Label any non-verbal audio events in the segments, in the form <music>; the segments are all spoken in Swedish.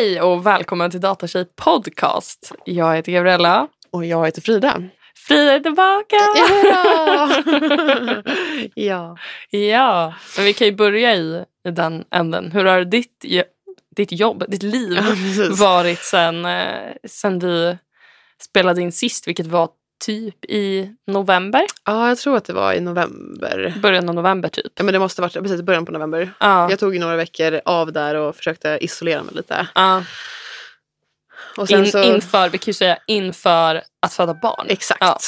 Hej och välkommen till Datatjej podcast. Jag heter Gabriella. Och jag heter Frida. Frida är tillbaka! Ja! <laughs> ja. Ja, men vi kan ju börja i, i den änden. Hur har ditt, ditt jobb, ditt liv ja varit sen, eh, sen vi spelade in sist, vilket var typ i november? Ja, jag tror att det var i november. Början av november typ. Ja, men det måste ha varit precis början på november. Ja. Jag tog några veckor av där och försökte isolera mig lite. ja. Och sen In, så... Inför, vi kan ju säga inför att föda barn. Exakt. Ja.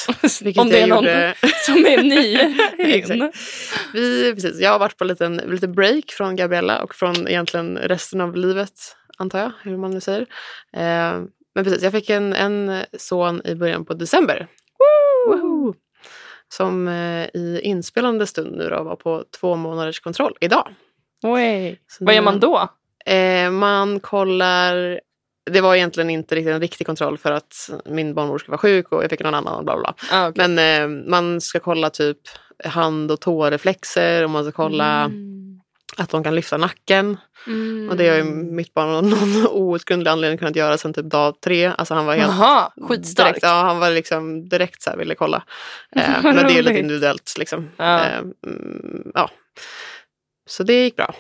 <laughs> Om det är någon gjorde. <laughs> som är ny. <laughs> Exakt. Vi, precis, jag har varit på en liten, lite break från Gabriella och från egentligen resten av livet, antar jag, hur man nu säger. Eh, men precis, jag fick en, en son i början på december. Woho! Som eh, i inspelande stund nu då var på två månaders kontroll idag. Oj. Vad gör man då? Eh, man kollar... Det var egentligen inte riktigt en riktig kontroll för att min barnmorska var sjuk och jag fick någon annan och bla bla. Ah, okej. Men eh, man ska kolla typ hand och tåreflexer och man ska kolla Mm. Att de kan lyfta nacken. Mm. Och det har ju mitt barn av någon <laughs> outgrundlig anledning kunnat göra sedan typ dag tre. Alltså han var helt Jaha, skitstark. direkt, ja, han var liksom direkt så här ville kolla. <laughs> Eh, men det är ju lite individuellt liksom. Ja. Eh, mm, ja. Så det gick bra.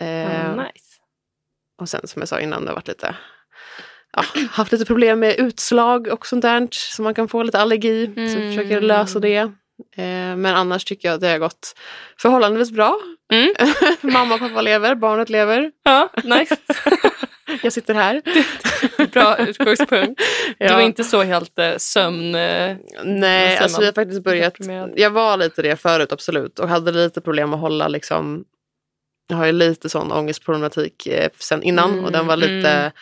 Eh, Ah, nice. Och sen som jag sa innan, det har varit lite ja, haft lite problem med utslag och sånt där. Så man kan få lite allergi. Så Mm. jag försöker lösa det. Eh, men annars tycker jag att det har gått förhållandevis bra. Mm. <laughs> Mamma och pappa lever, barnet lever. Ja, nice. <laughs> Jag sitter här. <laughs> Bra utgångspunkt. Du Ja. var inte så helt eh, sömn... Eh, Nej, alltså jag har faktiskt börjat. Jag var lite det förut absolut och hade lite problem att hålla liksom. Jag har ju lite sån ångestproblematik eh, sen innan och den var lite Mm,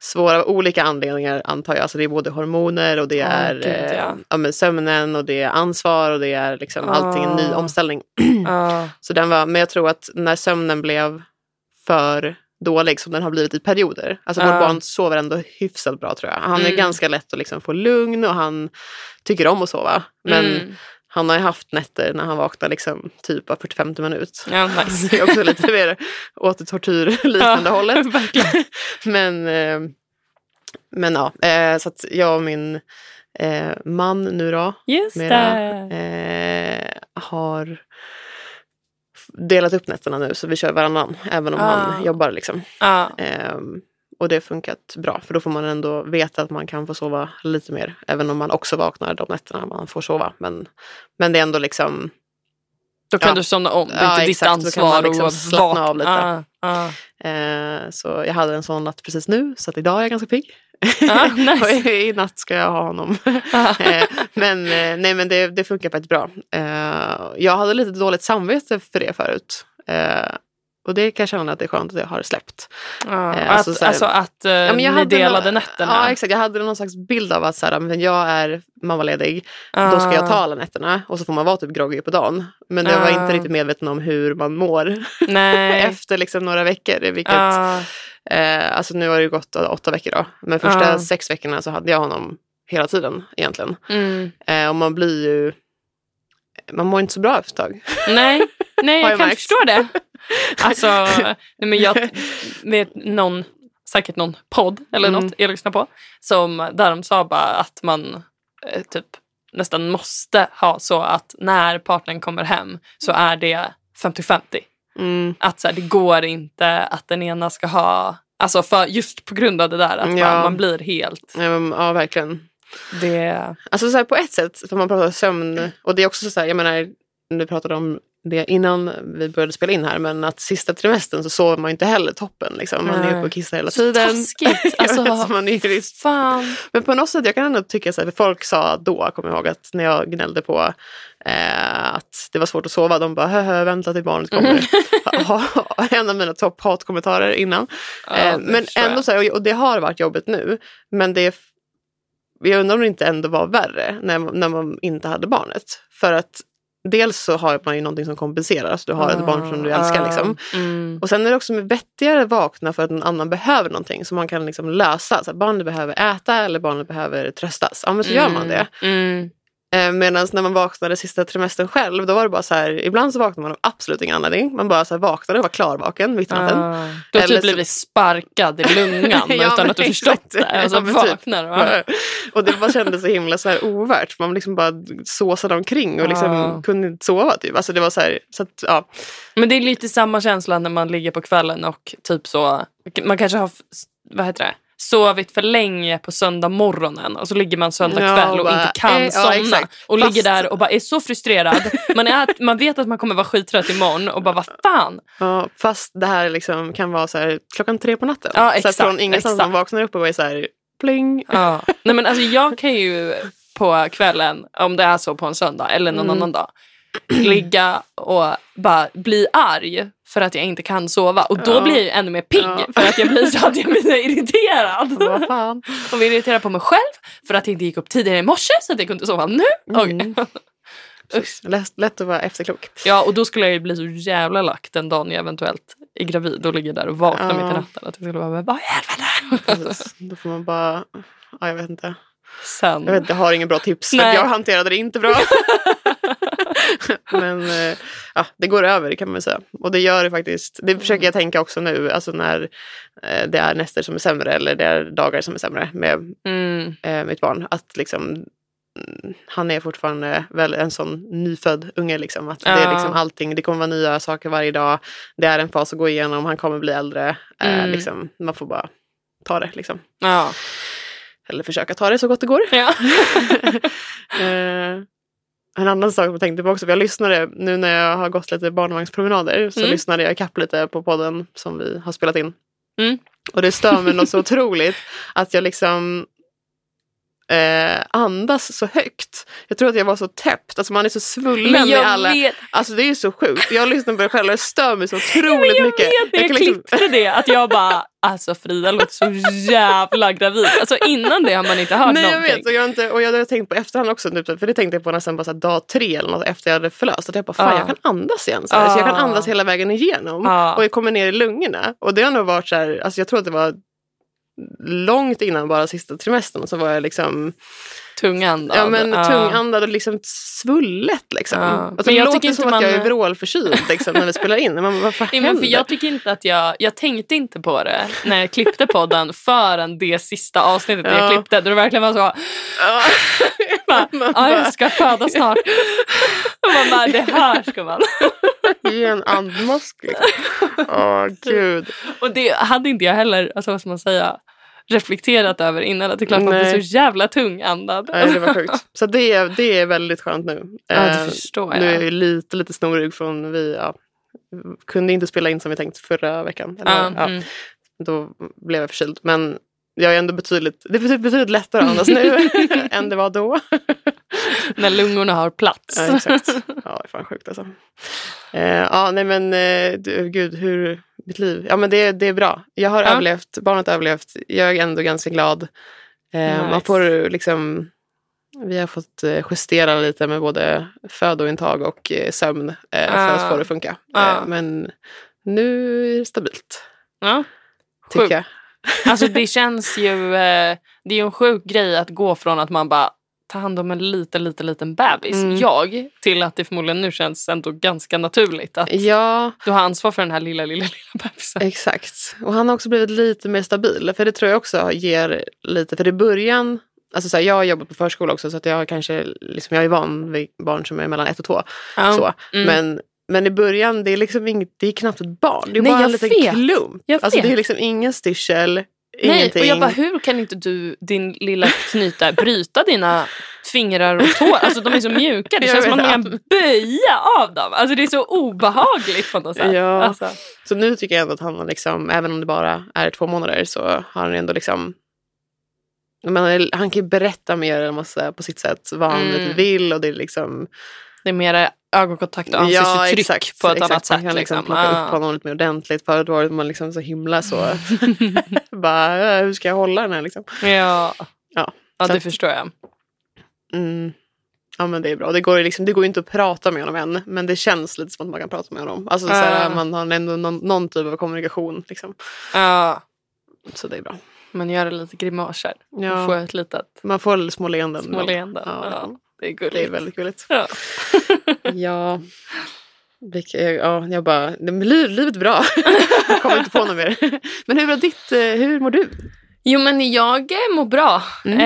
mm. svår av olika anledningar antar jag. Alltså det är både hormoner och det Ja, är gud, eh, ja. ja, men sömnen och det är ansvar och det är liksom allting en ny omställning. <clears throat> ah, Så den var, men jag tror att när sömnen blev för dålig som den har blivit i perioder. Alltså vårt barn sover ändå hyfsat bra tror jag. Han är Mm. ganska lätt att liksom få lugn och han tycker om att sova. Men mm. Han har ju haft nätter när han vaknar liksom typ var 45 minut. Ja, nice. <laughs> Det är också lite mer åt det tortyrliknande <laughs> Ja, hållet. <laughs> verkligen. Men, eh, men ja, eh, så att jag och min eh, man nu då Just mera, eh, har delat upp nätterna nu så vi kör varannan även om Ah. han jobbar. Liksom. Ah, Ehm, och det har funkat bra för då får man ändå veta att man kan få sova lite mer även om man också vaknar de nätterna man får sova. Men, men det är ändå liksom då kan Ja. du somna om. Det är Ja, inte ditt exakt. Då kan ansvar man liksom slappna av lite. Ah, ah. eh, så jag hade en sån natt precis nu så att idag är jag ganska pigg. Ah, <laughs> nice. i, natt ska jag ha honom. Ah. <laughs> Eh, men eh, nej, men det, det funkar faktiskt bra. Eh, jag hade lite dåligt samvete för det förut. Och det kan jag känna att det är skönt att jag har släppt. Ah, Eh, att, alltså så här- alltså att eh, Ja, ni delade nå- nätterna. Ja exakt, jag hade någon slags bild av att så här, men jag är mammaledig, då ska jag ta Ah, alla nätterna och så får man vara typ groggy på dagen. Men jag var Ah. inte riktigt medveten om hur man mår <laughs> Nej. efter liksom några veckor. Vilket, Ah, eh, alltså nu har det gått åtta veckor då, men första Ah. sex veckorna så hade jag honom hela tiden egentligen. mm. Eh, och man blir ju, man mår inte så bra efter ett tag. Nej, <laughs> nej jag jag kan märkt. förstå det. <laughs> Alltså, nej, men jag vet någon, säkert någon podd eller Mm. något jag lyssnar på, som, där de sa bara att man eh, typ nästan måste ha så att när partnern kommer hem så är det 50-50. Mm. Att så här, det går inte att den ena ska ha, alltså för, just på grund av det där att Ja. man, man blir helt, Ja, men, ja verkligen. det, Alltså så här, på ett sätt, för man pratar om sömn, och det är också så här, jag menar, du pratade om det innan vi började spela in här, men att sista trimestern så sover man inte heller toppen. Liksom. Man är Nej. uppe och kissar hela tiden. taskigt. <laughs> Alltså, man är ju visst- fan. men på något sätt, jag kan ändå tycka så här, för folk sa då, kommer jag ihåg, att när jag gnällde på eh, att det var svårt att sova, de bara hö, vänta till barnet kommer. <laughs> <laughs> en av mina topp-hatkommentarer innan. Ja, Eh, men ändå så här, och- det har varit jobbigt nu. Men det är, jag undrar om det inte ändå var värre när, när man inte hade barnet. För att dels så har man ju någonting som kompenserar, så du har ett barn som du älskar. Ah, Liksom. Mm. Och sen är det också vettigare att vakna för att någon annan behöver någonting som man kan liksom lösa. Så barnet behöver äta eller barnet behöver tröstas. Ja men så gör man det. Mm. Eh, Medan när man vaknade sista trimestern själv, då var det bara så här, ibland så vaknade man av absolut ingen anledning. Man bara så här vaknade och var klarvaken mitt i natten. Ah. Du har Eller typ så- blivit sparkad i lungan <laughs> Ja, utan att du förstått det. Och så Ja, men typ. vaknar du. va? Och det bara kändes så himla så här ovärt. Man liksom bara såsade omkring och liksom Ja. kunde inte sova. Typ. Alltså det var så här, så att, ja. Men det är lite samma känsla när man ligger på kvällen och typ så, man kanske har vad heter det, sovit för länge på söndag morgonen och så ligger man söndag Ja, kväll och och bara, inte kan eh, ja, somna. exakt. och Fast- ligger där och bara är så frustrerad. Man, är, man vet att man kommer vara skittrött imorgon och bara vad fan. Ja, fast det här liksom kan vara så här, klockan tre på natten. Ja, så exakt, här, från ingenstans man vaknar upp och är så här, pling. Ja. Nej, men alltså, jag kan ju på kvällen, om det är så på en söndag eller någon Mm. annan dag, ligga och bara bli arg för att jag inte kan sova. Och då Ja. blir jag ju ännu mer pigg Ja. för att jag blir så att jag blir irriterad. Vad fan. Och blir irriterad på mig själv för att jag inte gick upp tidigare i morse så att jag kunde sova nu. Mm. Usch, <laughs> lätt, lätt att vara efterklok. Ja, och då skulle jag ju bli så jävla lack den dagen jag eventuellt är gravid och ligger där och vaknar Ja. mitt i natten. Att jag skulle vara vad i helvete? Precis. Då får man bara, ja, jag vet inte. Sen. Jag, vet, jag har ingen bra tips för Nej. jag hanterade det inte bra. <laughs> <laughs> Men eh, ja, det går över kan man säga. Och det gör det faktiskt. Det försöker jag tänka också nu, alltså när eh, det är näster som är sämre eller det är dagar som är sämre med Mm. eh, mitt barn. Att liksom, mm, han är fortfarande väl en sån nyfödd unge. Liksom, att det, är Ja. liksom allting, det kommer vara nya saker varje dag. Det är en fas att gå igenom, han kommer bli äldre. Eh, Mm. liksom, man får bara ta det. Liksom. Ja. Eller försöka ta det så gott det går. ja. <laughs> <laughs> Eh, en annan sak jag tänkte på också, för jag lyssnade nu när jag har gått lite barnvagnspromenader så Mm. lyssnade jag ikapp lite på podden som vi har spelat in. Mm. Och det stör mig något så otroligt att jag liksom eh, andas så högt. Jag tror att jag var så täppt, alltså man är så svullen i jag alla... vet, Alltså det är så sjukt. Jag lyssnar på det själv och det stör mig så <laughs> otroligt jag mycket. vet jag, kan liksom- klippte det att jag bara alltså Frida låter så jävla gravid. Alltså innan det har man inte hört Nej jag någonting. vet och jag, inte, och jag har tänkt på efterhand också, typ, för det tänkte jag på nästan bara så dag tre eller något efter jag hade förlöst. Att jag bara, fan Ja. jag kan andas igen. Så, här, så jag kan andas hela vägen igenom. Och jag kommer ner i lungorna. Och det har nog varit så här, alltså jag tror att det var långt innan bara sista trimestern så var jag liksom Tungandad. ja, men Ja. tungandad och liksom svullet. Liksom. Ja. Alltså, Men det jag låter tycker inte som att jag är man- vrålförkyld liksom, när vi spelar in. Men fan Ja, men för jag tycker inte att jag, jag tänkte inte på det när jag klippte podden förrän det sista avsnittet jag Ja. klippte. Då det verkligen var så, Ja. <laughs> bara, Man ja, bara- jag ska föda snart. <laughs> Man bara, det här ska man. <laughs> Ge en andmask. Liksom. Åh gud. Och det hade inte jag heller, alltså vad ska man säga, reflekterat över innan. Att det är klart man blir så jävla tungandad. Nej, det var sjukt. Så det, är- det är väldigt skönt nu. Ja, Eh, det förstår Nu är jag. jag lite, lite snorig från vi ja, kunde inte spela in som vi tänkt förra veckan. Eller, Ja, ja, mm. Då blev jag förkyld. Men jag är ändå betydligt, det är betydligt, betydligt lättare att andas nu <laughs> än det var då. När lungorna har plats. Ja, exakt. Ja, det är fan sjukt alltså. Eh, ja, nej men eh, du, gud, hur mitt liv? Ja, men det, det är bra. Jag har Ja. överlevt, barnet har överlevt. Jag är ändå ganska glad. Eh, Man Nice. får liksom, vi har fått eh, justera lite med både födointag och eh, sömn eh, för att Ah. få det att funka. Ah. Eh, men nu är det stabilt, Ja. tycker jag. Alltså det känns ju, eh, det är ju en sjuk grej att gå från att man bara tar hand om en liten, liten, liten bebis, Mm. jag, till att det förmodligen nu känns ändå ganska naturligt att Ja, du har ansvar för den här lilla, lilla, lilla bebisen. Exakt. Och han har också blivit lite mer stabil. För det tror jag också ger lite, för i början, alltså så här, jag har jobbat på förskola också så att jag kanske, liksom, jag är van vid barn som är mellan ett och två. Ja. Så. Mm. Men, men i början, det är liksom inget, det är knappt ett barn. Det är Nej, bara en liten vet. klump. Alltså det är liksom ingen styrsel, Nej, ingenting. och jag bara, hur kan inte du, din lilla knyta, bryta dina fingrar och tår? Alltså de är så mjuka, det Jag känns som att man kan böja av dem. Alltså det är så obehagligt på något sätt. Ja. Alltså. Så nu tycker jag ändå att han har liksom, även om det bara är två månader så har han ändå liksom men han kan ju berätta mer på sitt sätt vad han Mm. vill och det är liksom Det är mer ögonkontakt och ansiktsuttryck på ett annat Man sätt. kan liksom Liksom. plocka Ah. upp honom lite mer ordentligt. Förut var man liksom så himla så, <laughs> bara, "Äh, hur ska jag hålla den här liksom? Ja, Ja, ja det att- förstår jag. Mm. Ja men det är bra. Det går, ju liksom, det går inte att prata med honom än. Men det känns lite som att man kan prata med honom. Alltså, Ah. man har ändå någon, någon typ av kommunikation. Liksom. Ja, Så det är bra. man gör lite grimaser Ja, får ett litet man får små leenden. små leenden. Ja, Ja. Det är Det gulligt. är väldigt gulligt. Ja. <laughs> Ja, ja jag bara, livet är bra. jag kommer inte på något mer. <laughs> Men hur, var ditt, eh, hur mår du? Jo men jag eh, mår bra. Mm.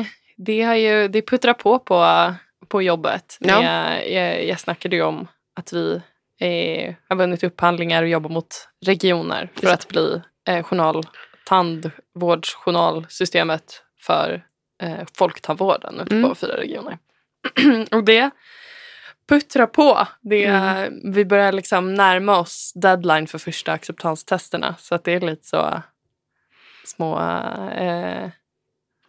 Eh, det, har ju, det puttrar på på, på jobbet. Ja. Jag, jag, jag snackade ju om att vi eh, har vunnit upphandlingar och jobbar mot regioner för Just att bli eh, journal, tandvårdsjournalsystemet för eh, folktandvården ute Mm. på fyra regioner. <clears throat> och det puttrar på. Det, Mm. Vi börjar liksom närma oss deadline för första acceptanstesterna så att det är lite så små... Eh,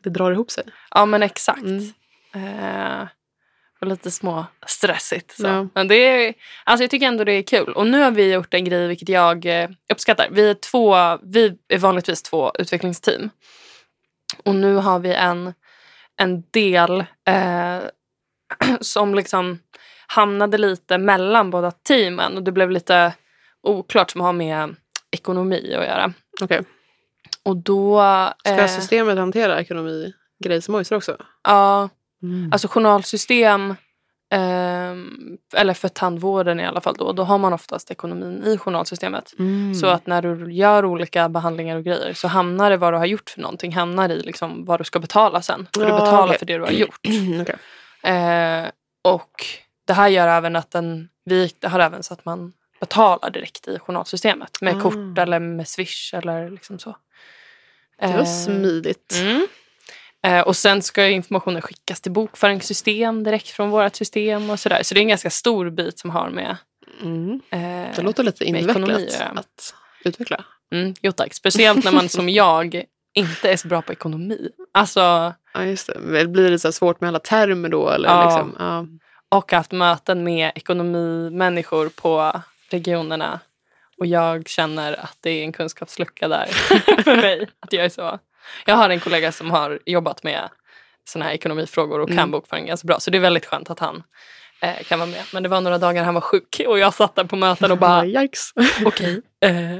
Det drar ihop sig. ja men exakt. Mm. Eh, och lite små stressigt. Så. Ja. Men det är, alltså jag tycker ändå det är kul. Och nu har vi gjort en grej vilket jag eh, uppskattar. Vi är, två, vi är vanligtvis två utvecklingsteam. Och nu har vi en, en del eh, <clears throat> som liksom hamnade lite mellan båda teamen. Och det blev lite oklart som har med ekonomi att göra. Okej. Och då... Ska eh, systemet hantera ekonomi grejs och mojser också? ja, Mm. Alltså journalsystem, ehm, eller för tandvården i alla fall då, då har man oftast ekonomin i journalsystemet. Mm. Så att när du gör olika behandlingar och grejer så hamnar det vad du har gjort för någonting, hamnar i liksom vad du ska betala sen. För du Ja, betalar okej. för det du har gjort. <clears throat> Okej. Eh, och det här gör även att den, vi har även så att man betalar direkt i journalsystemet med Ah. kort eller med swish eller liksom så. Det var Eh, smidigt. Mm. Eh, och sen ska informationen skickas till bokföringssystem direkt från vårt system och sådär. Så det är en ganska stor bit som har med... Mm. Eh, Det låter lite invecklat att utveckla. mm, jo tack. Speciellt när man som <laughs> jag inte är så bra på ekonomi. Alltså, Ja, just det. Blir det så svårt med alla termer då? Eller Ja. liksom? ja. och haft möten med ekonomimänniskor på regionerna. Och jag känner att det är en kunskapslucka där <laughs> för mig. Att jag, är så. jag har en kollega som har jobbat med såna här ekonomifrågor och kan Mm. bokföring ganska bra. Så det är väldigt skönt att han eh, kan vara med. Men det var några dagar han var sjuk och jag satt där på möten och bara <laughs> Yikes. okej. Eh.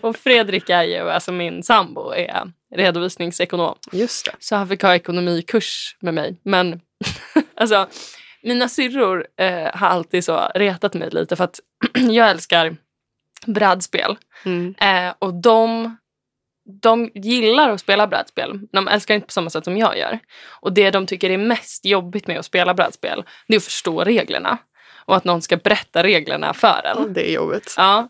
<laughs> och Fredrik är ju, alltså min sambo, är redovisningsekonom. Just det. Så han fick ha ekonomikurs med mig. Men <laughs> alltså, mina syrror eh, har alltid så retat mig lite för att <clears throat> jag älskar brädspel. Mm. Eh, och de, de gillar att spela brädspel. De älskar inte på samma sätt som jag gör. Och det de tycker är mest jobbigt med att spela brädspel, det är att förstå reglerna. Och att någon ska berätta reglerna för en. Det är jobbigt. Ja,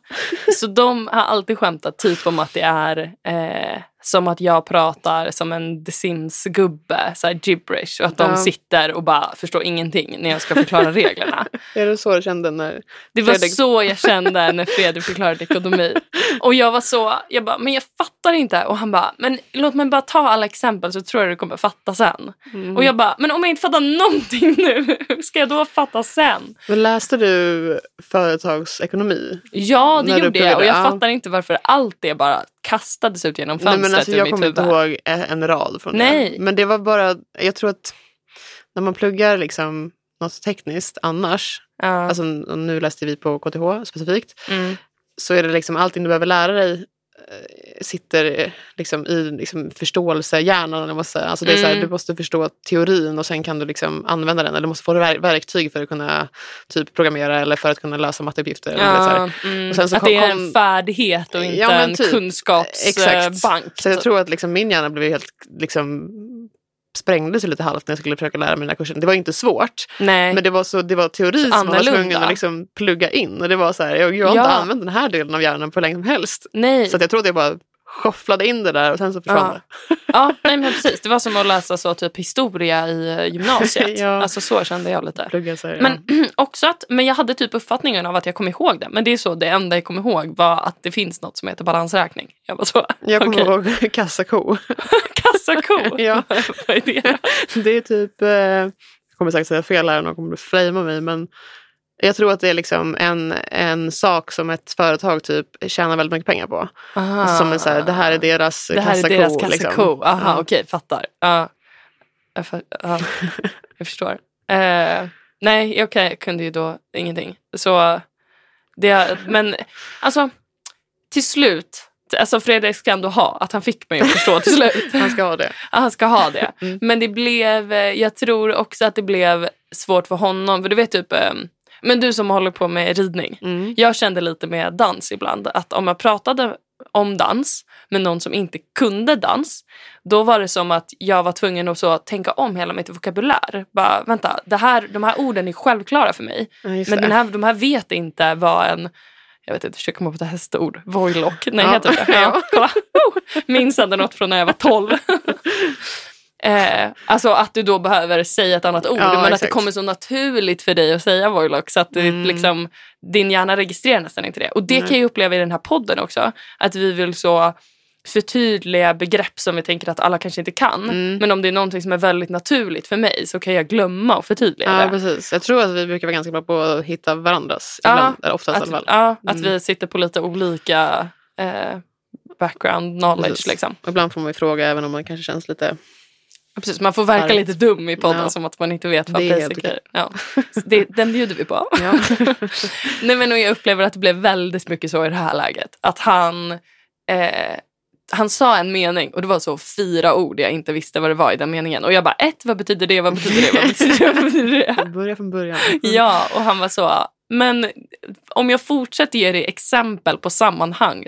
så de har alltid skämtat typ om att det är eh, som att jag pratar som en The Sims-gubbe, så här gibberish. Och att de Ja. sitter och bara förstår ingenting när jag ska förklara reglerna. <laughs> Är det så du kände när... Det var Fredrik- så jag kände när Fredrik förklarade ekonomi. Och jag var så, jag bara, men jag fattar inte. Och han bara, men låt mig bara ta alla exempel så tror jag du kommer fatta sen. Mm. Och jag bara, men om jag inte fattar någonting nu, hur ska jag då fatta sen? Men läste du företagsekonomi? Ja, det gjorde jag. Och jag ja. fattar inte varför allt det bara kastades ut genom Nej, fönstret men alltså, jag kommer inte ihåg en rad från Nej. det. Men det var bara, jag tror att när man pluggar liksom något tekniskt annars, Ja. alltså nu läste vi på KTH specifikt, mm. Så är det liksom allting du behöver lära dig eh, sitter eh, liksom i liksom förståelsehjärnan. Eller säga. Alltså det är så här, Mm. du måste förstå teorin och sen kan du liksom använda den. Eller du måste få ver- verktyg för att kunna typ programmera eller för att kunna lösa matteuppgifter. eller du vet, så här. Ja, mm. Och sen så att det är kom- en färdighet och inte Ja, men en typ. kunskapsbank. Så jag tror att liksom min hjärna blev helt liksom sprängdes ju lite halvt när jag skulle försöka lära mig den här kursen. Det var inte svårt, Nej. men det var, så, det var teori Så som man var tvungen att liksom plugga in. Och det var så här, jag, jag har Ja. inte använt den här delen av hjärnan på hur länge som helst. Nej. Så jag tror att jag bara skyfflade in det där och sen så försvann Ja. ja, nej men precis. Det var som att läsa så typ historia i eh, gymnasiet. <laughs> Ja. Alltså så kände jag lite. det. Plugga, här, Men <clears throat> också att, men jag hade typ uppfattningen av att jag kom ihåg det. Men det är så, det enda jag kom ihåg var att det finns något som heter balansräkning. Jag var så, ja. Jag kommer okej. ihåg <laughs> kassako. Kassako. <laughs> Ja. Vad är det? det är typ, eh, jag kommer säkert säga fel här och någon kommer att framea mig, men jag tror att det är liksom en, en sak som ett företag typ tjänar väldigt mycket pengar på. Alltså som en så här, det här är deras Det här kassako. är deras kassako. Liksom. Aha, Ja. okej, fattar. Ja. Jag, för, ja. <laughs> jag förstår. Eh, nej, jag kunde ju då ingenting. Så det, men alltså, till slut Alltså Fredrik ska ändå ha att han fick mig att förstå till slut. <laughs> Han ska ha det. Ja, han ska ha det. Mm. Men det blev, eh, jag tror också att det blev svårt för honom. För du vet typ, eh, men du som håller på med ridning. Mm. Jag kände lite med dans ibland att om jag pratade om dans med någon som inte kunde dans då var det som att jag var tvungen att så tänka om hela mitt vokabulär. Bara, vänta, det här, de här orden är självklara för mig. Ja, Men den här, de här vet inte vad en jag vet inte, försöker komma på ett hästord. Voilock. Nej, Ja. heter det. <laughs> Ja, kolla. Minns ändå något från när jag var 12. <laughs> eh, alltså att du då behöver säga ett annat ord. Ja, men att det exakt. kommer så naturligt för dig att säga voilock. Så att det, Mm. liksom, din hjärna registrerar nästan inte det. Och det Nej. kan jag uppleva i den här podden också. Att vi vill så förtydliga begrepp som vi tänker att alla kanske inte kan. Mm. Men om det är någonting som är väldigt naturligt för mig så kan jag glömma och förtydliga Ja, det. precis. Jag tror att vi brukar vara ganska bra på att hitta varandras. Ja, Ibland, eller oftast i Att, alla fall. ja, att Mm. vi sitter på lite olika eh, background knowledge. Liksom. Ibland får man ju fråga även om man kanske känns lite... Ja, Precis, man får verka lite dum i podden Ja. som att man inte vet vad är basic är. Ja. Så Det, den bjuder vi på. <laughs> Ja. <laughs> Nej, men jag upplever att det blev väldigt mycket så i det här läget. Att han, eh, han sa en mening och det var så fyra ord jag inte visste vad det var i den meningen. Och jag bara, ett, vad betyder det? Vad betyder det? Vad betyder det? Vad betyder det? <laughs> Börja från början. Ja, och han var så, men om jag fortsätter ge dig exempel på sammanhang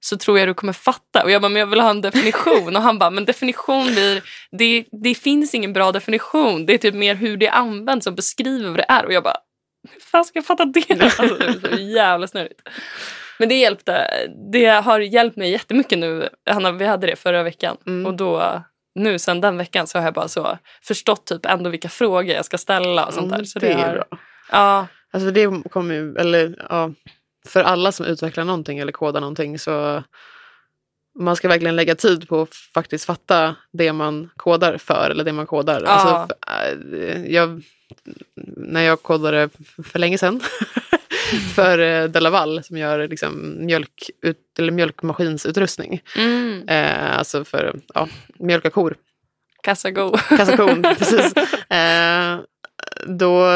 så tror jag du kommer fatta. Och jag bara, men jag vill ha en definition. Och han bara, men definition blir, det, det finns ingen bra definition. Det är typ mer hur det används som beskriver vad det är. Och jag bara, hur fan ska jag fatta det? <laughs> Alltså, det är så jävla snurrigt. Men det hjälpte. Det har hjälpt mig jättemycket nu. Hanna, vi hade det förra veckan. Mm. Och då, nu sen den veckan så har jag bara så förstått typ ändå vilka frågor jag ska ställa och sånt där. Så det, är bra. Ja, Alltså det kommer ju, eller ja, för alla som utvecklar någonting eller kodar någonting så man ska verkligen lägga tid på att faktiskt fatta det man kodar för eller det man kodar. Ja. Alltså, för, äh, jag, när jag kodade för länge sedan <laughs> för eh, Delaval som gör liksom mjölk, ut, eller mjölkmaskinsutrustning. mm. Eh, alltså för ja, mjölka kor. kassa go. kassakon. <laughs> precis. Eh, då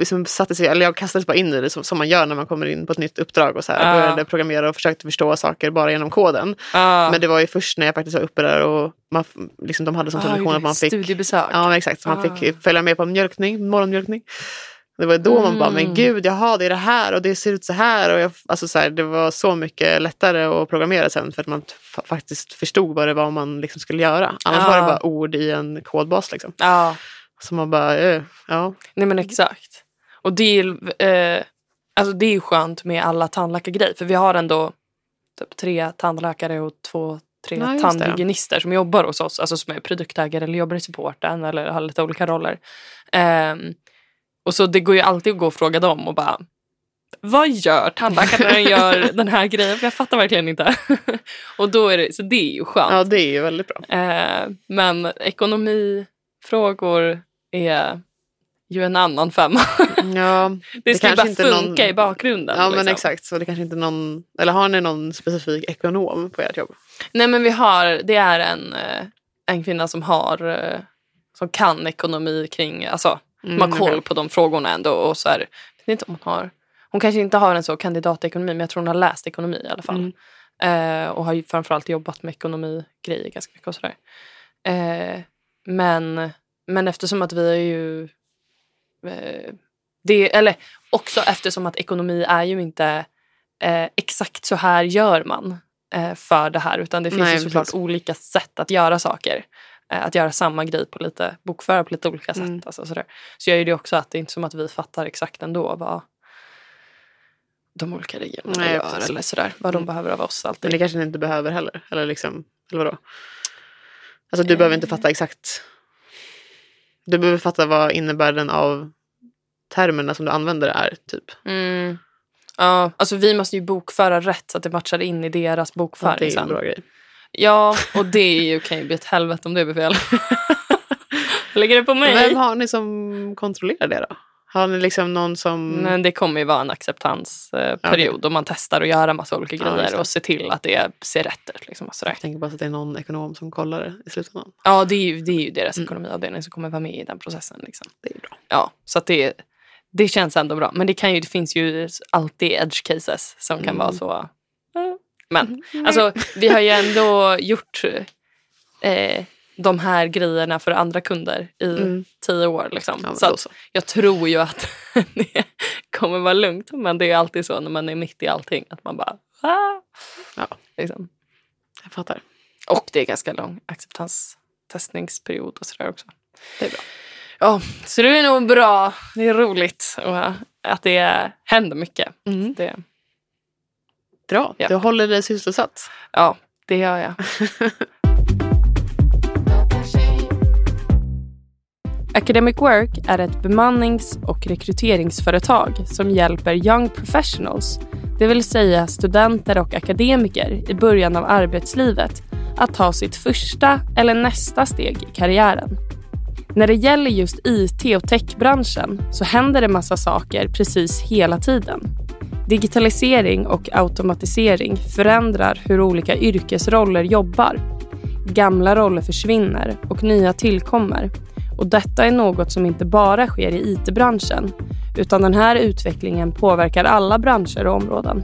liksom satte sig, eller jag kastades bara in i det som, man gör när man kommer in på ett nytt uppdrag och så här, Ja. började programmera och försökte förstå saker bara genom koden. Ah. Men det var ju först när jag faktiskt var uppe där och man, liksom, de hade som tradition att man fick, Studiebesök. ja, exakt, så man Ah. fick följa med på mjölkning, morgonmjölkning. Det var då man bara, men Mm. gud, jaha, det är det här och det ser ut så här. Och jag, alltså så här det var så mycket lättare att programmera sen för att man faktiskt förstod vad det var man liksom skulle göra. Annars var det bara ord i en kodbas. Liksom. Så man bara, eh, ja. nej men exakt. Och det är, eh, alltså det är skönt med alla tandläkargrejer. För vi har ändå typ tre tandläkare och två, tre Ja, just det. tandhygienister som jobbar hos oss. Alltså som är produktägare eller jobbar i supporten eller har lite olika roller. Ehm, och så det går ju alltid att gå och fråga dem och bara vad gör tandläkaren när den gör <laughs> den här grejen? För jag fattar verkligen inte. <laughs> och då är det, så det är ju skönt. ja, det är ju väldigt bra. Eh, men ekonomifrågor är ju en annan femma. <laughs> Ja, Det ska ju bara funka någon- i bakgrunden. ja men liksom. exakt. Så det kanske inte någon, eller har ni någon specifik ekonom på ert jobb? Nej men vi har, det är en, eh, en kvinna som har eh, som kan ekonomi kring, alltså Mm, de har koll okej. på de frågorna ändå. Och så här, jag vet inte om hon har, hon kanske inte har en så kandidatekonomi men jag tror hon har läst ekonomi i alla fall. Mm. Eh, och har ju framförallt jobbat med ekonomigrejer ganska mycket och sådär. Eh, men, men eftersom att vi är ju... Eh, det, eller också eftersom att ekonomi är ju inte eh, exakt så här gör man eh, för det här. Utan det finns Nej, ju såklart precis. olika sätt att göra saker. Eh, att göra samma grej på lite, bokföra på lite olika sätt. Mm. Alltså sådär. Så gör ju det också att det är inte som att vi fattar exakt ändå vad de olika regionerna Nej, gör precis. eller sådär. Vad de Mm. behöver av oss alltid. Men det kanske ni inte behöver heller. Eller, liksom, eller vadå? Alltså du Eh. behöver inte fatta exakt. Du behöver fatta vad innebörden av termerna som du använder är. Typ. Mm. Ja, alltså vi måste ju bokföra rätt så att det matchar in i deras Ja, bokföring det är en bra grej. Ja, och det är ju, kan ju bli ett helvete om det blir fel. <laughs> Lägger det på mig. Vem har ni som kontrollerar det då? Har ni liksom någon som... Men det kommer ju vara en acceptansperiod och man testar att göra massa olika Ja, grejer det. och se till att det ser rätt ut. Liksom och sådär. Jag tänker bara att det är någon ekonom som kollar det i slutändan. Ja, det är ju, det är ju deras Mm. ekonomiavdelning som kommer vara med i den processen. Liksom. Det är bra. Ja, så att det, det känns ändå bra. Men det, kan ju, det finns ju alltid edge cases som kan Mm. vara så... eh, Men alltså, vi har ju ändå gjort eh, de här grejerna för andra kunder i Mm. tio år. Liksom. Ja, så så. jag tror ju att <laughs> det kommer vara lugnt. Men det är alltid så när man är mitt i allting att man bara... Ah! Ja. Liksom. Jag fattar. Och det är ganska lång acceptanstestningsperiod och sådär också. Det är bra. Ja, så det är nog bra. Det är roligt och att det händer mycket. Mm. Det, Bra, Ja. du håller dig sysselsatt. ja, det gör jag. <laughs> Academic Work är ett bemannings och rekryteringsföretag som hjälper young professionals, det vill säga studenter och akademiker i början av arbetslivet, att ta sitt första eller nästa steg i karriären. När det gäller just IT och techbranschen så händer det massa saker precis hela tiden. Digitalisering och automatisering förändrar hur olika yrkesroller jobbar. Gamla roller försvinner och nya tillkommer. Och detta är något som inte bara sker i IT-branschen utan den här utvecklingen påverkar alla branscher och områden.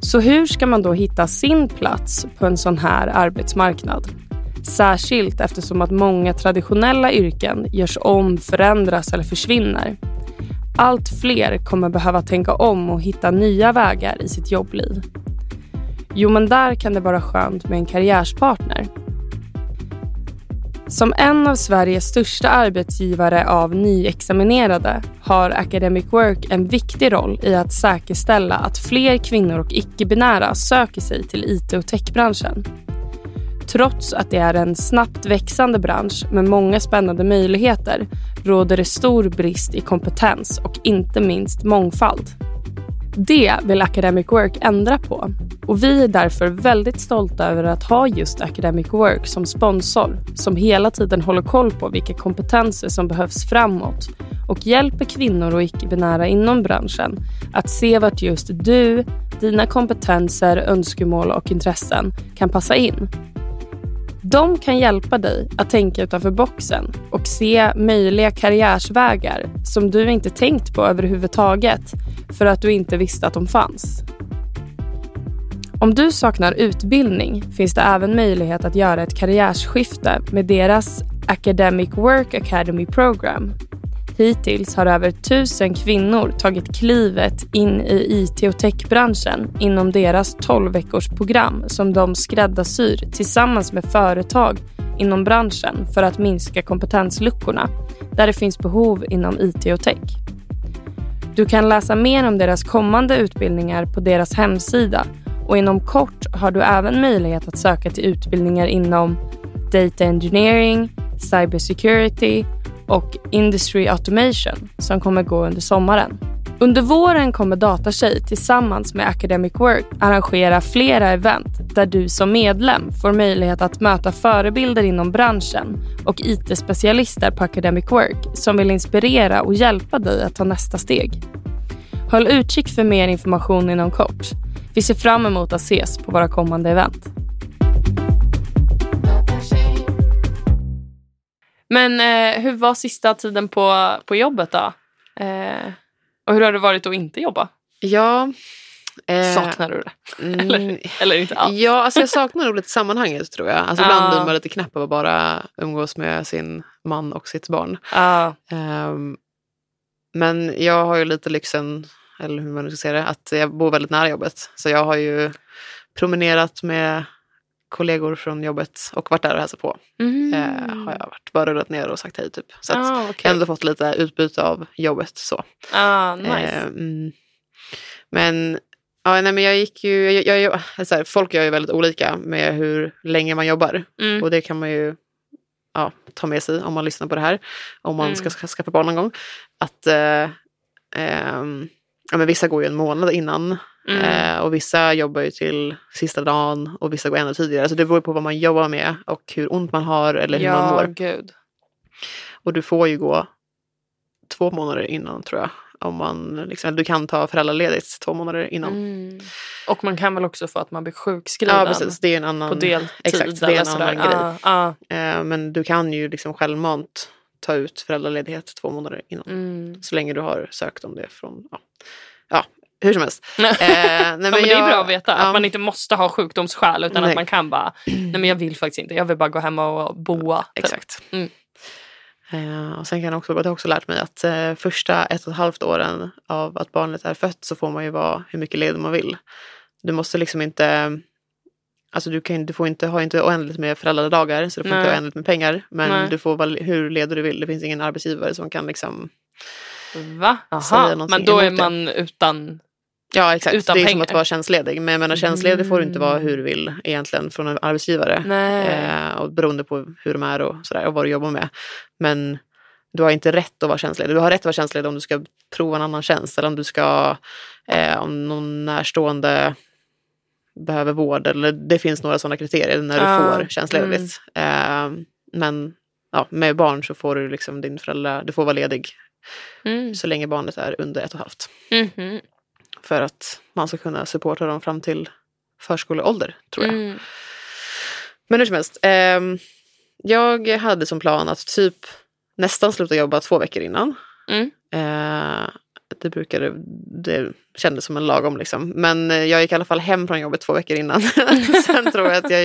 Så hur ska man då hitta sin plats på en sån här arbetsmarknad? Särskilt eftersom att många traditionella yrken görs om, förändras eller försvinner. Allt fler kommer behöva tänka om och hitta nya vägar i sitt jobbliv. Jo, men där kan det vara skönt med en karriärspartner. Som en av Sveriges största arbetsgivare av nyexaminerade har Academic Work en viktig roll i att säkerställa att fler kvinnor och icke-binära söker sig till IT och techbranschen. Trots att det är en snabbt växande bransch med många spännande möjligheter råder det stor brist i kompetens och inte minst mångfald. Det vill Academic Work ändra på och vi är därför väldigt stolta över att ha just Academic Work som sponsor som hela tiden håller koll på vilka kompetenser som behövs framåt och hjälper kvinnor och icke-binära inom branschen att se vart just du, dina kompetenser, önskemål och intressen kan passa in. De kan hjälpa dig att tänka utanför boxen och se möjliga karriärsvägar som du inte tänkt på överhuvudtaget för att du inte visste att de fanns. Om du saknar utbildning finns det även möjlighet att göra ett karriärsskifte med deras Academic Work Academy Program. Hittills har över tusen kvinnor tagit klivet in i IT och techbranschen inom deras 12 veckors program som de skräddarsyr tillsammans med företag inom branschen för att minska kompetensluckorna där det finns behov inom IT och tech. Du kan läsa mer om deras kommande utbildningar på deras hemsida och inom kort har du även möjlighet att söka till utbildningar inom Data Engineering, Cybersecurity och Industry Automation som kommer gå under sommaren. Under våren kommer Datatjej tillsammans med Academic Work arrangera flera event där du som medlem får möjlighet att möta förebilder inom branschen och IT-specialister på Academic Work som vill inspirera och hjälpa dig att ta nästa steg. Håll utkik för mer information inom kort. Vi ser fram emot att ses på våra kommande event. Men eh, hur var sista tiden på, på jobbet då? Eh, och hur har det varit att inte jobba? Ja. eh, Saknar du det? mm, <laughs> Eller, eller inte alls? Ja, alltså jag saknar nog lite sammanhanget tror jag. Alltså ibland blir man lite knäpp av att bara umgås med sin man och sitt barn. Ehm, men jag har ju lite lyxen, eller hur man nu ska säga det, att jag bor väldigt nära jobbet. Så jag har ju promenerat med kollegor från jobbet och varit där och hälsat på. Mm. Eh, har jag varit, bara rullat ner och sagt hej typ. Så att ah, jag har ändå fått lite utbyte av jobbet så. ah, nice. Eh. Men, ja, nej, men jag gick ju, jag, jag, jag, så här, folk gör ju väldigt olika med hur länge man jobbar. Mm. Och det kan man ju ja, ta med sig om man lyssnar på det här. Om man Mm. ska, ska skaffa barn någon gång. Att eh, ehm, ja, men vissa går ju en månad innan. Mm. Eh, och vissa jobbar ju till sista dagen och vissa går ännu tidigare. Så det beror på vad man jobbar med och hur ont man har eller hur man ja, mår. gud. Och du får ju gå två månader innan tror jag. Om man, liksom, du kan ta föräldraledigt två månader innan. Mm. Och man kan väl också få att man blir sjukskriven Ja precis, det är en annan, på deltid. exakt, det är en annan grej. Ah, ah. Men du kan ju liksom självmant ta ut föräldraledighet två månader innan. Mm. Så länge du har sökt om det från ja, ja, hur som helst. <laughs> Eh, nej, men ja, men det är jag- bra att veta ja. att man inte måste ha sjukdomsskäl utan Nej. att man kan bara, <clears throat> nej men jag vill faktiskt inte, jag vill bara gå hemma och boa. typ. Exakt. Mm. Eh, och sen kan jag också, jag har också lärt mig att eh, första ett och ett halvt åren av att barnet är fött så får man ju vara hur mycket ledig man vill. Du måste liksom inte, alltså du, kan, du får inte ha inte oändligt med föräldradagar så du får Nej. inte oändligt med pengar. Men Nej. du får vara hur ledig du vill. Det finns ingen arbetsgivare som kan liksom, Va? Aha. Men då är det. man utan... ja exakt, Utan det är som pengar. att vara tjänstledig. Men jag menar tjänstledig får du inte vara Mm. hur du vill egentligen från en arbetsgivare. Eh, och beroende på hur de är och, sådär, och vad du jobbar med. Men du har inte rätt att vara tjänstledig. Du har rätt att vara tjänstledig om du ska prova en annan tjänst eller om du ska, eh, om någon närstående behöver vård eller det finns några sådana kriterier när du Ah, får tjänstledigt. Eh, men ja, med barn så får du liksom din förälder, du får vara ledig Mm. så länge barnet är under ett och ett halvt. Mhm. För att man ska kunna supporta dem fram till förskoleålder tror jag. Mm. Men hur som helst. ehm, jag hade som plan att typ nästan sluta jobba två veckor innan. Mm. Eh, det brukade, det kändes som en lagom liksom. Men eh, jag gick i alla fall hem från jobbet två veckor innan. <laughs> Sen tror jag att jag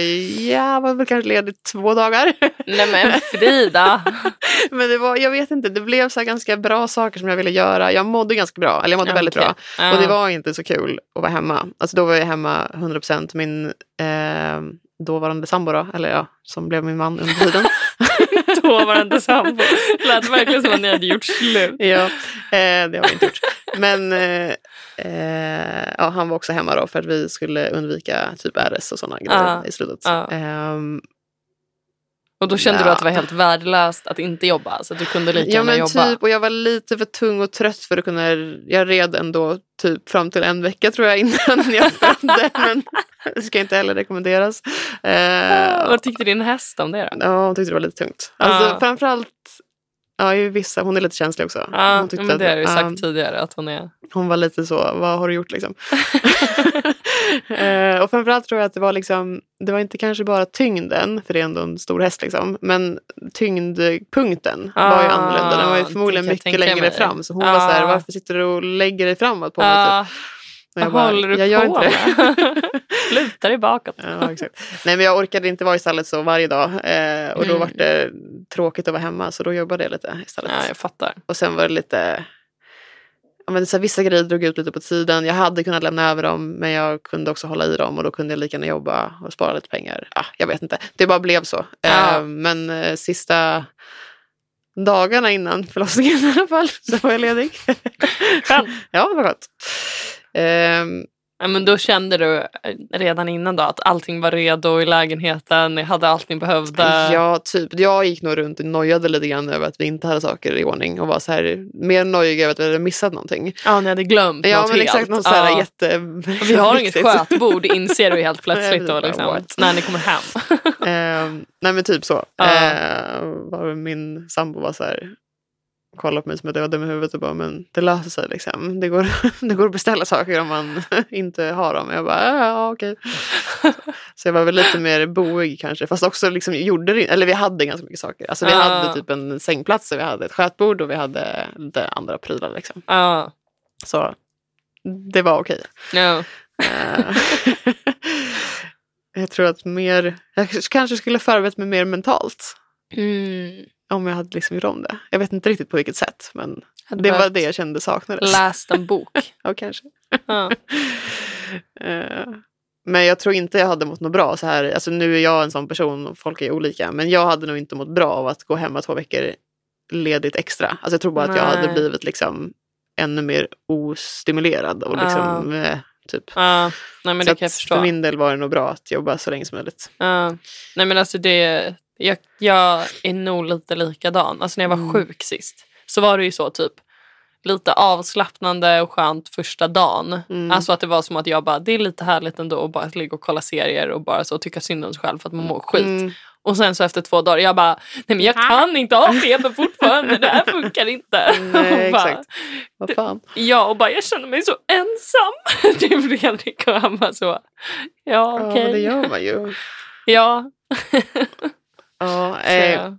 ja, var väl kanske ledig två dagar. Nej men Frida! <laughs> Men det var, jag vet inte, det blev så ganska bra saker som jag ville göra. Jag mådde ganska bra, eller jag mådde väldigt Okej. bra. Ja. Och det var inte så kul att vara hemma. Alltså då var jag hemma 100%. Min eh, dåvarande sambo då, eller ja, som blev min man under tiden. <laughs> <laughs> dåvarande sambo. Lät verkligen som att ni hade gjort slut. ja, eh, det har vi inte gjort. Men eh, eh, ja, han var också hemma då för att vi skulle undvika typ RS och sådana grejer Ja, i slutet. ja. Ehm, Och då kände du Ja. att det var helt värdelöst att inte jobba så att du kunde lika ja men jobba. typ, och jag var lite för tung och trött för att kunna, jag red ändå typ fram till en vecka tror jag innan jag födde. <laughs> men <laughs> det ska inte heller rekommenderas. Eh, Vad tyckte din häst om det då? Ja, hon tyckte det var lite tungt. Alltså, Ja. Framförallt, ja, i vissa, hon är lite känslig också. Ja, hon, tyckte men det har du ju sagt ja, tidigare att hon är. hon var lite så, vad har du gjort liksom? <laughs> <laughs> Eh, och framförallt tror jag att det var liksom, det var inte kanske bara tyngden, för det är ändå en stor häst liksom, men tyngdpunkten var ju Ah, annorlunda. Den var ju förmodligen mycket längre mig. fram. Så hon var så här, Ah. varför sitter du och lägger dig framåt på mig? Ja, Typ. Och vad jag bara, håller du jag gör på med? Luta dig bakåt. Ja, exakt. Nej, men jag orkade inte vara i stallet så varje dag. Eh, och då Mm. var det tråkigt att vara hemma, så då jobbade jag lite istället. Ja, jag fattar. Och sen var det lite... Ja, men så här, vissa grejer drog ut lite på tiden. Jag hade kunnat lämna över dem, men jag kunde också hålla i dem och då kunde jag lika gärna jobba och spara lite pengar. Ja, jag vet inte. Det bara blev så. Ja. Eh, men eh, sista dagarna innan förlossningen i alla fall <laughs> så var jag ledig. Skönt. ja, det var skönt. Ehm, Ja, men då kände du eh, redan innan då att allting var redo i lägenheten, ni hade allt ni behövde. Ja, typ. Jag gick nog runt och nojade lite grann över att vi inte hade saker i ordning och var så här mer nojig över att vi hade missat någonting. Ja, ni hade glömt Ja, något men helt. exakt. Något så här Ja. jätte... Vi har inget <laughs> skötbord inser du helt <laughs> plötsligt då, liksom, när ni kommer hem. Ehm, nej men typ så. Ja. Ehm, var min sambo var så här kollade på mig som att jag var dum i huvudet och bara men det löser sig liksom. Det går, <laughs> det går att beställa saker om man <laughs> inte har dem. Jag bara ja, okej. <laughs> Så jag var väl lite mer boig kanske. Fast också liksom gjorde det, eller vi hade ganska mycket saker. Alltså vi Ja. hade typ en sängplats och vi hade ett skötbord och vi hade lite andra prylar liksom. Ja. Så det var okej. Ja. Eh, jag tror att mer, jag kanske skulle förberett mig mer mentalt. Mm. Om jag hade liksom gjort om det. Jag vet inte riktigt på vilket sätt men Hade det var det jag kände saknades. Läst en bok. <laughs> ja, kanske. Ja. <laughs> Eh, men jag tror inte jag hade mått något bra så här. Alltså nu är jag en sån person och folk är olika. Men jag hade nog inte mått bra av att gå hemma två veckor ledigt extra. Alltså jag tror bara att jag hade Nej. blivit liksom ännu mer ostimulerad. Och liksom, eh, typ. Ja. Nej men så det kan jag förstå. för min del var det nog bra att jobba så länge som möjligt. Ja. Nej men alltså det, jag, jag är nog lite likadan. Alltså när jag var Mm. sjuk sist så var det ju så typ lite avslappnande och skönt första dagen. Mm. Alltså att det var som att jag bara, det är lite härligt ändå att bara ligga och kolla serier och bara så tycka synd om sig själv för att man mår skit. Mm. Och sen så efter två dagar, jag bara, nej men jag kan inte ha feber fortfarande, det här funkar inte. <laughs> Nej, bara, exakt. Vad fan. Ja, och bara jag känner mig så ensam. <laughs> Fredrik och han bara så, ja Ja, okej. men det gör man ju. Ja, <laughs> Ja, eh,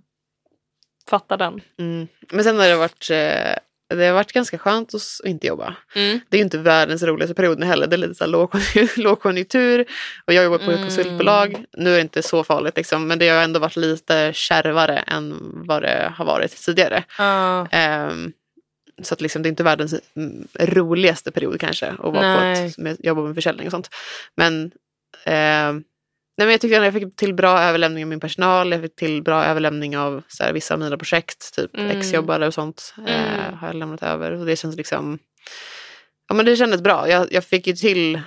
fattar den. mm. Men sen har det varit, eh, det har varit ganska skönt att inte jobba. Mm. Det är ju inte världens roligaste period nu heller. Det är lite så lågkonjunktur, <laughs> lågkonjunktur och jag jobbar på ett Mm. konsultbolag. Nu är det inte så farligt liksom, men det har ändå varit lite kärvare än vad det har varit tidigare. Ja. Ehm, så att liksom, det är inte världens mm, roligaste period kanske att vara på ett, med, jobba med försäljning och sånt. Men, ehm, nej, men jag tycker att jag fick till bra överlämning av min personal. Jag fick till bra överlämning av så här, vissa av mina projekt. Typ Mm. exjobbare och sånt eh, Mm. har jag lämnat över. Och det känns liksom... Ja men det kändes bra. Jag, jag fick ju till...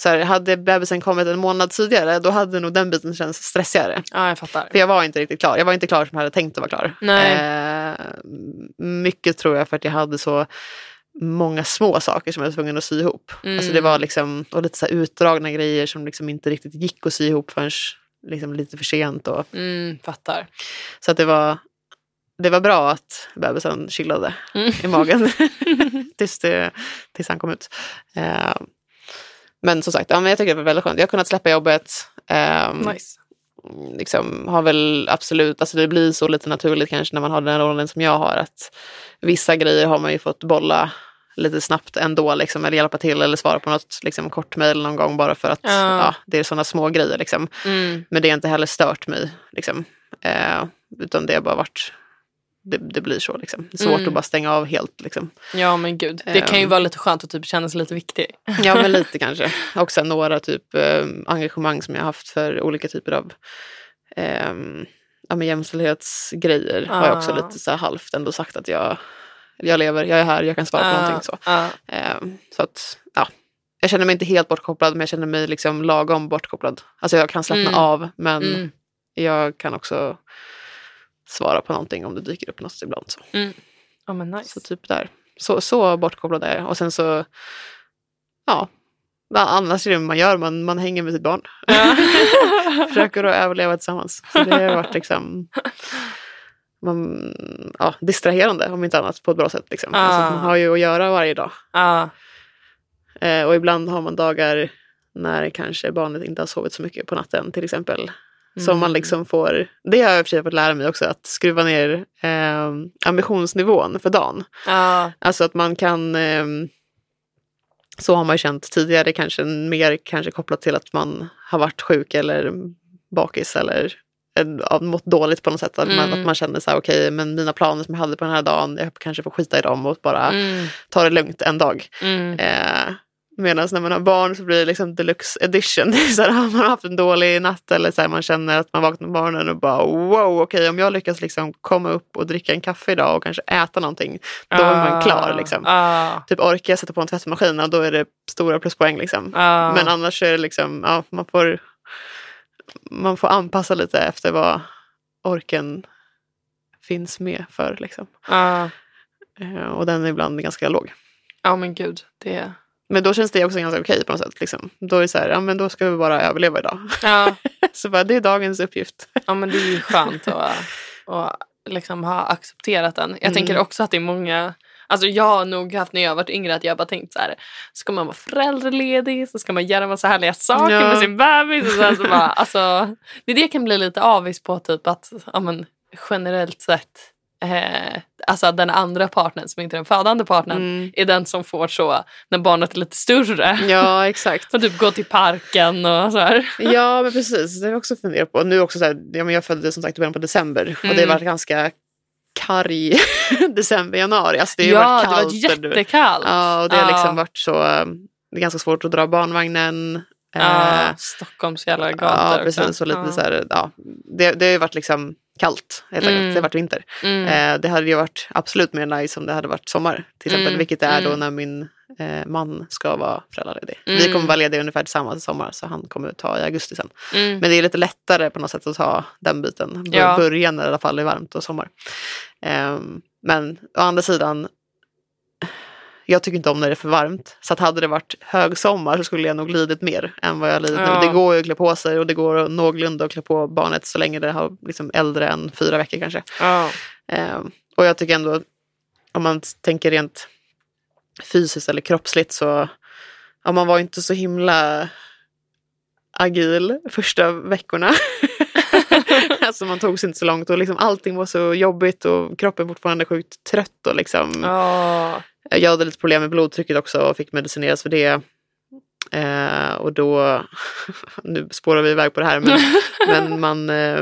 Så här, hade bebisen kommit en månad tidigare då hade nog den biten känts stressigare. ja, jag fattar. För jag var inte riktigt klar. Jag var inte klar som jag hade tänkt att vara klar. Nej. Eh, mycket tror jag för att jag hade så många små saker som jag var tvungen att sy ihop. Mm. Alltså det var liksom, och lite så utdragna grejer som liksom inte riktigt gick att sy ihop förrän liksom lite för sent. Och, Mm, fattar. så att det var, det var bra att bebisen chillade Mm. i magen <laughs> tills, det, tills han kom ut. Eh, men som sagt, ja, men jag tycker det var väldigt skönt. Jag har kunnat släppa jobbet. ehm, nice. liksom har väl absolut, alltså det blir så lite naturligt kanske när man har den rollen som jag har att vissa grejer har man ju fått bolla lite snabbt ändå liksom, eller hjälpa till eller svara på något liksom, kort mejl någon gång bara för att Ja. ja, det är sådana små grejer. Liksom. Mm. Men det har inte heller stört mig. Liksom. Eh, utan det har bara varit, det, det blir så. Liksom. Svårt Mm. att bara stänga av helt. Liksom. Ja men gud. Det kan ju Ehm. vara lite skönt att typ känna sig lite viktig. Ja, men <laughs> lite kanske. Och sen några typ eh, engagemang som jag haft för olika typer av eh, ja, men jämställdhetsgrejer. Har jag också Ah. lite så här halvt ändå sagt att jag, jag lever, jag är här, jag kan svara på någonting. Så, eh, så att, ja. Jag känner mig inte helt bortkopplad men jag känner mig liksom lagom bortkopplad. Alltså jag kan slappna Mm. av men Mm. jag kan också svara på någonting om det dyker upp något ibland. Så, Ja men nice. så typ där. Så, så bortkopplad är jag. Och sen så, ja. Annars är det man gör, man, man hänger med sitt barn. Ja. <laughs> Försöker att överleva tillsammans. Så det har varit liksom <laughs> man, ja, distraherande om inte annat på ett bra sätt. Liksom. Ah. Alltså, man har ju att göra varje dag. ja. Eh, och ibland har man dagar när kanske barnet inte har sovit så mycket på natten till exempel. Som Mm. man liksom får, det har jag sig fått lära mig också, att skruva ner eh, ambitionsnivån för dagen. Ja. Alltså att man kan, ehm, så har man ju känt tidigare, kanske mer kanske kopplat till att man har varit sjuk eller bakis eller ja, mått dåligt på något sätt. Att, man, Mm. att man känner så här, okej, men mina planer som jag hade på den här dagen, jag kanske får skita i dem och bara Mm. ta det lugnt en dag. Mm. Eh, Medan när man har barn så blir det liksom deluxe edition. <laughs> Så här, har man haft en dålig natt eller så här, man känner att man vaknar på morgonen och bara wow, okej om jag lyckas liksom komma upp och dricka en kaffe idag och kanske äta någonting, då är man klar. Liksom. Ja. Typ orkar jag sätta på en tvättmaskin och då är det stora pluspoäng. Liksom. Ja. Men annars är det liksom, ja, man får, man får anpassa lite efter vad orken finns med för. Liksom. Eh, och den är ibland ganska låg. ja men gud. Det... Men då känns det också ganska okej på något sätt. Liksom. Då är det så här, ja men då ska vi bara överleva idag. Ja. <laughs> så bara, det är dagens uppgift. ja men det är ju skönt att, <laughs> att liksom ha accepterat den. Jag Mm. tänker också att det är många Alltså jag har nog haft när jag varit yngre att jag bara tänkt så här. Ska man vara föräldraledig så ska man göra massa härliga saker Ja. med sin bebis. Och sen så bara, alltså, det är det jag kan bli lite avis på. Typ att ja, men, generellt sett eh, alltså den andra partnern som inte är den födande partnern Mm. är den som får så när barnet är lite större. Ja, exakt. <laughs> Och typ gå till parken och så här. Ja, men precis. Det har jag också funderat på. Nu också så här, ja, men jag föddes som sagt i början på december och det har Mm. varit ganska karg <laughs> december, januari. Alltså, det har ja, varit det kallt. var jättekallt. Ja, och det har Ja. liksom varit så... eh, Det är ganska svårt att dra barnvagnen. Ja, Eh, Stockholms jävla gator ja, också. precis. Och lite ja. så här, ja, det, det har ju varit liksom kallt helt enkelt. Mm. Det har varit vinter. Mm. Eh, det hade ju varit absolut mer nice om det hade varit sommar. Till exempel, Mm, vilket det är då mm. när min eh, man ska vara föräldraledig. Mm. Vi kommer vara lediga ungefär i sommar så han kommer ta i augusti sen. Mm. Men det är lite lättare på något sätt att ta den biten. B- Ja. Börja när det i alla fall är varmt och sommar. Ehm, men å andra sidan, jag tycker inte om när det är för varmt. Så att hade det varit högsommar så skulle jag nog lidit mer än vad jag lidit Ja. nu. Det går ju att klä på sig och det går att någorlunda att klä på barnet så länge det har liksom äldre än fyra veckor kanske. Ja. Ehm, och jag tycker ändå, om man tänker rent fysiskt eller kroppsligt så, ja, man var inte så himla agil första veckorna. <laughs> alltså man tog sig inte så långt och liksom allting var så jobbigt och kroppen fortfarande sjukt trött. Och liksom, Åh. Jag hade lite problem med blodtrycket också och fick medicineras för det. Eh, och då, <laughs> nu spårar vi iväg på det här, men, <laughs> men man, eh,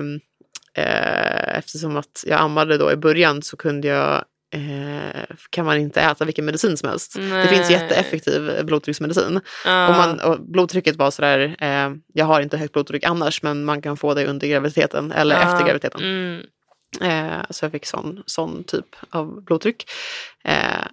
eh, eftersom att jag ammade då i början så kunde jag eh, kan man inte äta vilken medicin som helst. Det finns Nej. jätteeffektiv blodtrycksmedicin. Ja. Och, man, och blodtrycket var sådär, eh, jag har inte högt blodtryck annars men man kan få det under graviditeten eller Ja. efter graviditeten. Mm. Eh, så jag fick sån, sån typ av blodtryck. Eh,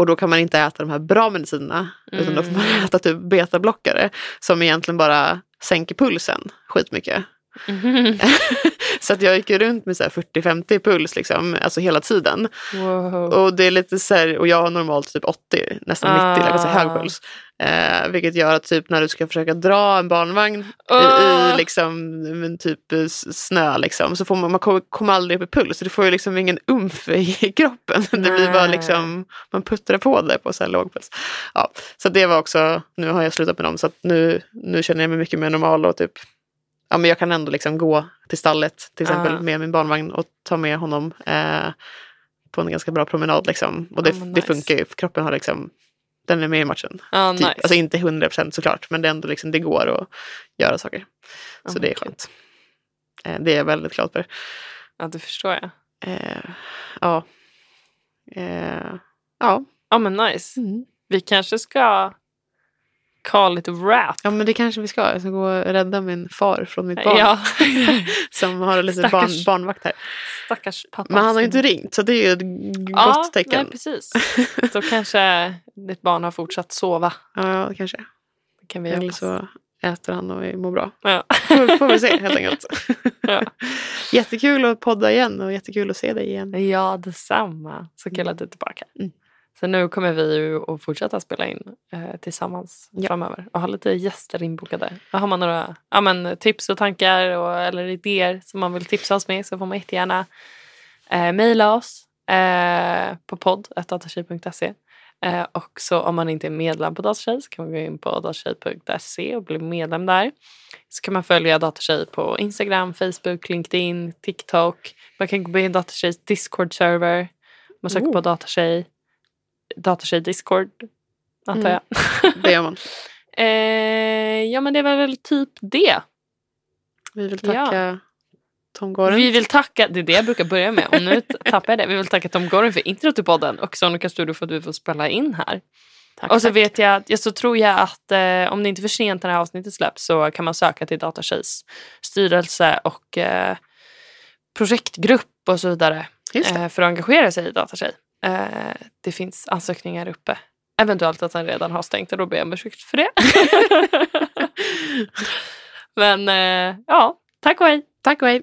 och då kan man inte äta de här bra medicinerna utan då får man Mm. äta typ betablockare som egentligen bara sänker pulsen skitmycket. Mhm. <laughs> Så att jag gick runt med så här 40-50 puls liksom, alltså hela tiden. Wow. Och det är lite så här, och jag har normalt typ 80, nästan 90, jag säga hög Ah. puls. Eh, vilket gör att typ när du ska försöka dra en barnvagn i, Ah. i liksom, men typ eh, snö liksom, så får man, man kommer, kommer aldrig upp i puls. Så du får ju liksom ingen umf i, <laughs> kroppen. Det blir bara liksom, man puttrar på det på så här låg puls. Ja, så det var också, nu har jag slutat med dem så nu, nu känner jag mig mycket mer normal och typ Ja, men jag kan ändå liksom gå till stallet till exempel Ah. med min barnvagn och ta med honom eh, på en ganska bra promenad. Liksom. Och det, Ja, men det nice. funkar ju, kroppen har liksom, den är med i matchen. Ja, Typ. nice. Alltså inte 100% såklart, men det, är ändå liksom, det går att göra saker. Ja, Så det är skönt. Eh, det är jag väldigt glad för. Ja, det förstår jag. Eh, ja. Eh, ja. Ja, men nice. Mm. Vi kanske ska call it a wrap. ja, men det kanske vi ska. Jag ska gå och rädda min far från mitt barn. Ja. <laughs> som har lite barn, Stackars barnvakt här. Stackars pappa. Men han har ju inte ringt, så det är ju ett g- ja, gott tecken. Nej, precis. <laughs> Då kanske ditt barn har fortsatt sova. Ja, kanske. Det kan vi Eller så äter han och mår bra. Ja. Får, får vi se helt enkelt. <laughs> Ja. Jättekul att podda igen och jättekul att se dig igen. ja, detsamma. Så kul att du är tillbaka. Mm. Så nu kommer vi ju att fortsätta spela in eh, tillsammans Ja. framöver och ha lite gäster inbokade. Har man några ja, men, tips och tankar och, eller idéer som man vill tipsa oss med så får man jättegärna eh, mejla oss eh, på podd.datatjej.se. Eh, och så om man inte är medlem på Datatjej så kan man gå in på datatjej.se och bli medlem där. Så kan man följa Datatjej på Instagram, Facebook, LinkedIn, TikTok. Man kan gå in i Datatjejs Discord-server. Man söker Oh. på Datatjej, Datatjej Discord, antar Mm. jag. <laughs> Det gör man. <laughs> eh, ja men det var väl typ det. Vi vill Ja. tacka Tom Goren. Vi vill tacka, det är det jag brukar börja med och nu tappar jag det. Vi vill tacka Tom Goren för intro till podden och Sonica Studio för att vi får spela in här. Tack, och så tack. vet jag, ja, så tror jag att eh, om det inte är för sent när det här avsnittet släpps så kan man söka till Datatjejs styrelse och eh, projektgrupp och så vidare eh, för att engagera sig i Datatjej. Eh, det finns ansökningar uppe. Eventuellt att den redan har stängt och då ber jag om ursäkt för det. <laughs> <laughs> Men eh, ja, tack och hej. Tack och hej.